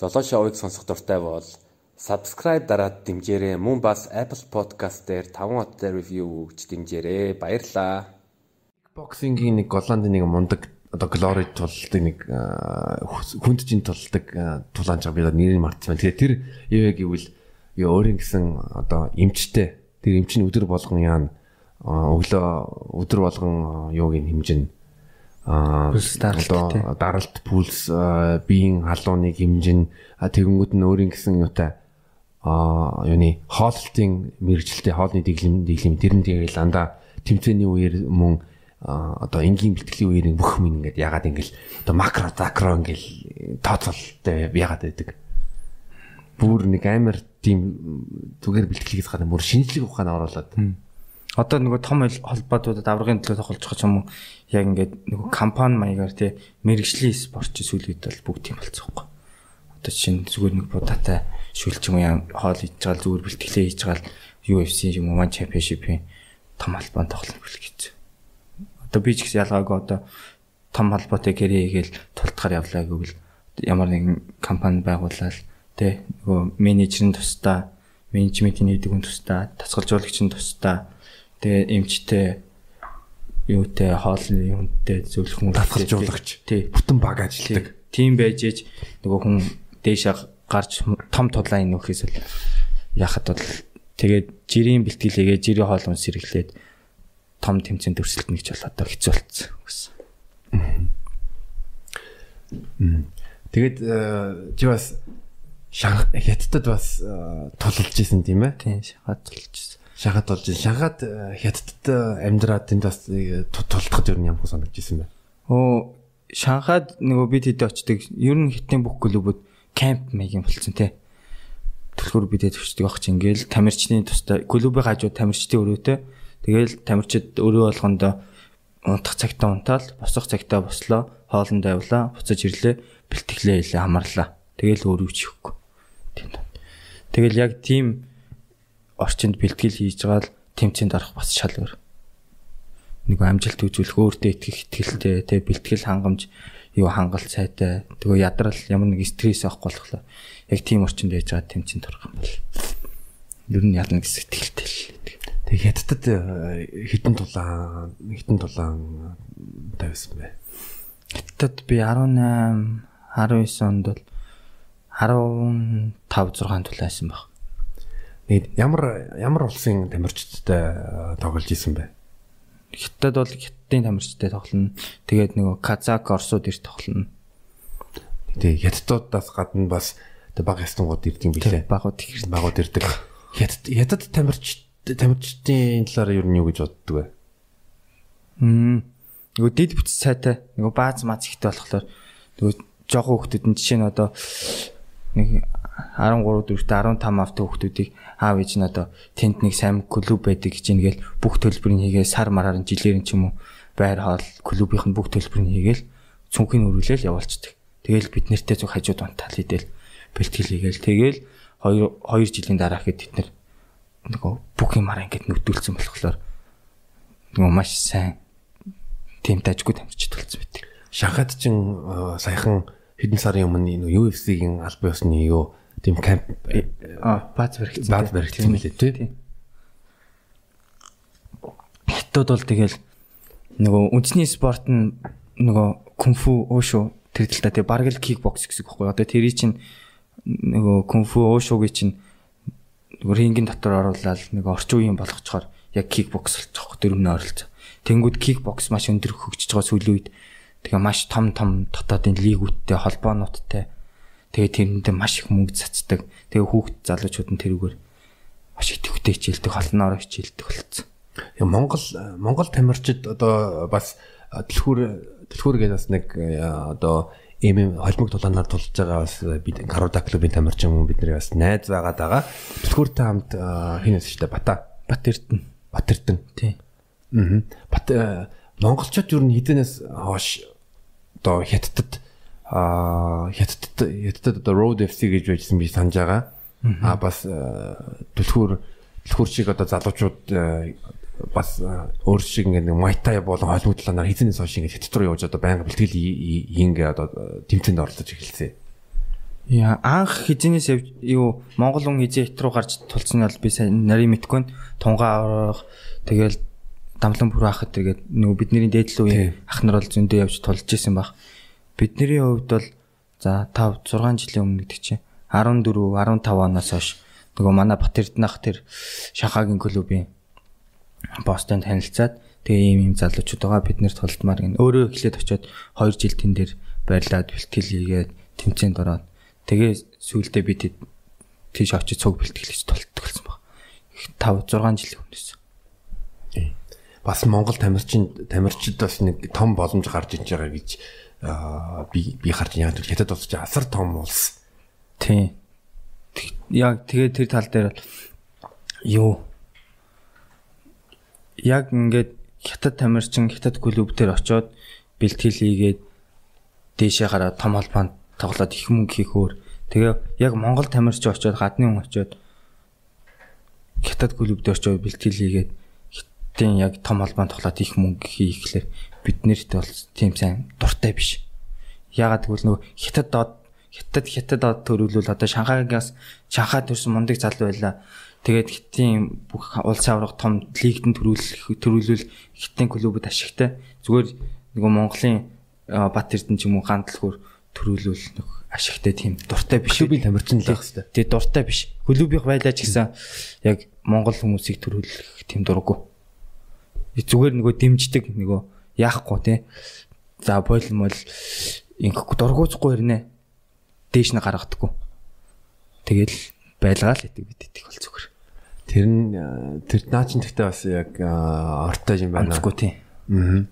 Золоо шоуыг сонсох дуртай бол subscribe дараад дэмжээрэй. Мөн бас Apple Podcast дээр 5 хоттой review өгч дэмжээрэй. Баярлалаа. Боксингийн нэг Голландын нэг мундаг одоо Glory тулдаг нэг хүнджин тулдаг тулаанч би нэрийг мартсан. Тэгээ тэр юу гэвэл юу өөрийн гэсэн одоо эмчтэй тэр эмч нь өдөр болгон яана өглөө өдөр болгон юуг нь хэмжинэ пульс даралт пульс биеийн халууныг хэмжин тэгэнгүүт нь өөрийн гэсэн юутай а юуны хооллолтын мэрэгжилтэй хоолны дэглэм дэглэм тэр нь тэгэл андаа тэмцээний үеэр мөн одоо энгийн бэлтгэлийн үеэр бүх юм ингээд ягаад ингээл одоо макро закро ингээл тооцоолтой ягаад байдаг? Бүр нэг амар тийм зүгээр бэлтгэлээс гадна бүр шинжлэх ухаанаа оруулаад одоо нөгөө том холбоотуудад аврагын төлөө тоглож байгаа юм уу яг ингээд нөгөө компани маягаар тий мэрэгжлийн спорт чи сүүлийн үед бол бүгд тийм болцсоохгүй одоо чинь зүгээр нэг будаатай шүлж юм яа хоол хийж байгаа зүгээр бэлтгэлээ хийж байгаа UFC юм уу чемпионшипийн том албанд тоглох гэж Одоо би ч гэсэн ялгаагүй одоо том холбоотой гэрээ хийгээл тултахаар явлаа гэвэл ямар нэгэн компани байгуулаад тэ нөгөө менежер нь тусдаа, менежментийн хүн тусдаа, тасгалжуулагч нь тусдаа, тэгээ эмчтэй юутэй хоолны хүнтэй зөвлөх хүн тасгалжуулагч тий бүтэн баг ажилладаг. Тийм байж ээж нөгөө хүн дээшээ гарч том тулаан нөхөөс л яхад бол тэгээд жирийн бэлтгэлээгээ жирийн хоол унс сэргэлээд том тэмцээнд өрсөлдөх нэг ч бол одоо хэцүү болцсон гэсэн. Тэгээд чи бас хятадд бас тулж исэн тийм ээ? Тийм, шахаад тулж исэн. Шахаад исэн. Шахаад хятадд амьдраад тэнд бас тултахад ер нь ямар санагдаж исэн бэ? Оо, Шанхайд нөгөө бид хэд очдөг. Ер нь хитэн бүх клубуд кемп маягийн болцсон тий. Түлхүүр бидэд төвчдөг ах чинь ингээл тамирчны тустай клубын хажуу тамирчдын өрөөтэй Тэгээл тамирчид өөрөө болгонд унтах цагтаа унтаал, босох цагтаа бослоо, хоолндоо явлаа, буцаж ирлээ, бэлтгэлээ хийлээ, хамарлаа. Тэгээл өөрөө ч ихгүй. Тийм. Тэгэл яг тийм орчинд бэлтгэл хийж байгаа л тэмцээнд орох бас шал өөр. Нэг амжилт үзүүлэх өөртөө итгэх итгэлтэй, тэгээ бэлтгэл хангамж юу хангалт сайтай. Тэгээ ядрал ямар нэг стресс авахгүй болохоор яг тийм орчинд байж байгаа тэмцээнд орох юм бол. Ер нь ялна гэсэн итгэлтэй л. Тэг хятадд э, хитэн тулаан хитэн тулаан тавьсан бэ. Хятадд би 18 19 онд бол 15 6 тулаасан баг. Нэг ямар ямар улсын тамирчидтай э, тоглож исэн бэ? Хятад бол хятадын тамирчидтай тоглоно. Тэгээд нөгөө Казак, Орсууд ирж тоглоно. Тэгээ хятадуудаас гадна бас баг ястангууд ирдэг юм билээ. Багууд ирдэг. Багууд ирдэг. Хятад хятад тамирч тамирчдын талаар юу юу гэж боддог вэ? Мм. Нөгөө дид бүтц сайтай нөгөө бааз маз ихтэй болохоор нөгөө жоохон хүүхдүүд нь жишээ нь одоо нэг 13 4-т 15 автай хүүхдүүдийг аав ээж нь одоо тэнд нэг сайн клуб байдаг гэж ингээл бүх төлбөрийг хийгээ сар мараар жилээр нь ч юм уу байр хоол клубийнх нь бүх төлбөрийг хийгээл цүнхийн өрүүлээл явуулцдаг. Тэгээл бид нэртэй зүг хажууд унтаал хийдэл бэлтгэл хийгээл тэгээл 2 2 жилийн дараа хэд бид нэр нөгөө бүх юмараа ингээд нүдүүлсэн болохоор нөгөө маш сайн тийм тажгүй тамирчид болсон байдаг. Шанхайд ч саяхан хэдэн сарын өмнө нөгөө UFC-ийн албан ёсны юу тийм камп а бааз баригдсан. Бааз баригдсан мөлий тий. Хятад бол тэгэл нөгөө үндэсний спорт нь нөгөө кунфу өөшөө тэр талдаа тий бараг л кикбокс гэсэн үг байхгүй. Одоо тэрий чинь нөгөө кунфу өөшөөгийн чинь нөгөө рингийн дотор оруулаад нэг орчин үеийн болгочоор яг кикбокс болчих дөрөвнө оролцоо. Тэнгүүд кикбокс маш өндөр хөгжиж байгаа сүүлийн үед тэгээ маш том том дотоодын лигүүдтэй холбоонуудтай тэгээ тэрэндээ маш их мөнгө цацдаг. Тэгээ хүүхд залуучууд нь тэрүүгээр маш идэвхтэй хичээлдэг, холноороо хичээлдэг болсон. Монгол Монгол тамирчид одоо бас дэлхүүр дэлхүүр гэдэг бас нэг одоо ийм холбог тулаанаар тулж байгаа бас бид Каруда клубын тамирчин хүн бидний бас найз байгаад байгаа. Түлхүүртэй хамт хинээс штэ Бата. Бат Эрдэнэ. Бат Эрдэнэ. Тий. Аа. Бат монголчууд юу н хідэнээс хоош одоо хятадд аа хятадд хятадд одоо Road FC гэж байжсэн би санаж байгаа. Аа бас түлхүүр түлхүүр шиг одоо залуучууд бас өөр шиг ингээд майтай болон холимог талаар хэзээс хойш ингээд хятад руу явж одоо байнга бэлтгэл ингээ одоо тэмцээнд оролцож эхэлсэн. Яа анх хизэнээс юу Монгол хүн хизээ хит руу гарч тулцсан нь бол би сайн нарийн мэдгүй нь тунгаа орох тэгэл дамлан бүр ахад тэгээд нөгөө бидний дээдл үеийн ах нар бол зөндөө явж тулж исэн баг. Бидний хувьд бол за 5 6 жилийн өмнө гэдэг чинь 14 15 оноос хойш нөгөө манай Бат Эрдэнах тэр Шанхагийн клубын бостон танилцаад тэгээ ийм ийм залуучууд байгаа бид нэр тулдмаар гин өөрөө эхлээд очиод 2 жил тэн дээр байрлаад бэлтгэл хийгээд тэмцээнд ороод тэгээ сүүлдээ би тийш очиж цуг бэлтгэлж тултгалсан баг. 5 6 жилийн өмнөөс. бас Монгол тамирчин тамирчид бас нэг том боломж гарч иж байгаа гэж би би харж яг хятад улс чинь асар том улс. Тийм. Яг тэгээ тэр тал дээр бол юу яг ингээд хятад тамирчин хятад клуб дээр очиод бэлтгэл хийгээд дээшээ гараад том холбоонд тоглоод их мөнгө хийх өөр. Тэгээ яг Монгол тамирчин очиод гадны хүн очиод хятад клуб дээр очиод бэлтгэл хийгээд хятадын яг том холбоонд тоглоод их мөнгө хийхлээр биднэрт бол тийм сайн дуртай биш. Ягаад гэвэл нөгөө хятад доод хятад хятад доод төрүүлвэл одоо Шанхайгаас Шанхай төрсэн мундаг залуу байлаа. Тэгээд хитийн бүх улсын аврах том лигтэн төрүүлэх төрүүлвэл хитийн клубуд ашигтай. Зүгээр нөгөө Монголын Бат Эрдэнэ ч юм уу гандлахөр төрүүлвэл нэг ашигтай тийм дуртай биш. Клубын тамирчин л байх хэвээр. Тэгээ дуртай биш. Клубийнх байлаа ч гэсэн яг Монгол хүмүүсийг төрүүлэх тийм дурггүй. Зүгээр нөгөө дэмждэг нөгөө яахгүй тий. За бойл мол ингэхгүй дургуйцгүй хэрнэ. Дээш нь гаргадаггүй. Тэгэл байлгаа л идэг бид идэх бол зүгээр. Тэр нь аа, тэр наа чин гэхдээ бас яг аа, ортой юм байна. Онцгүй тий. Аа.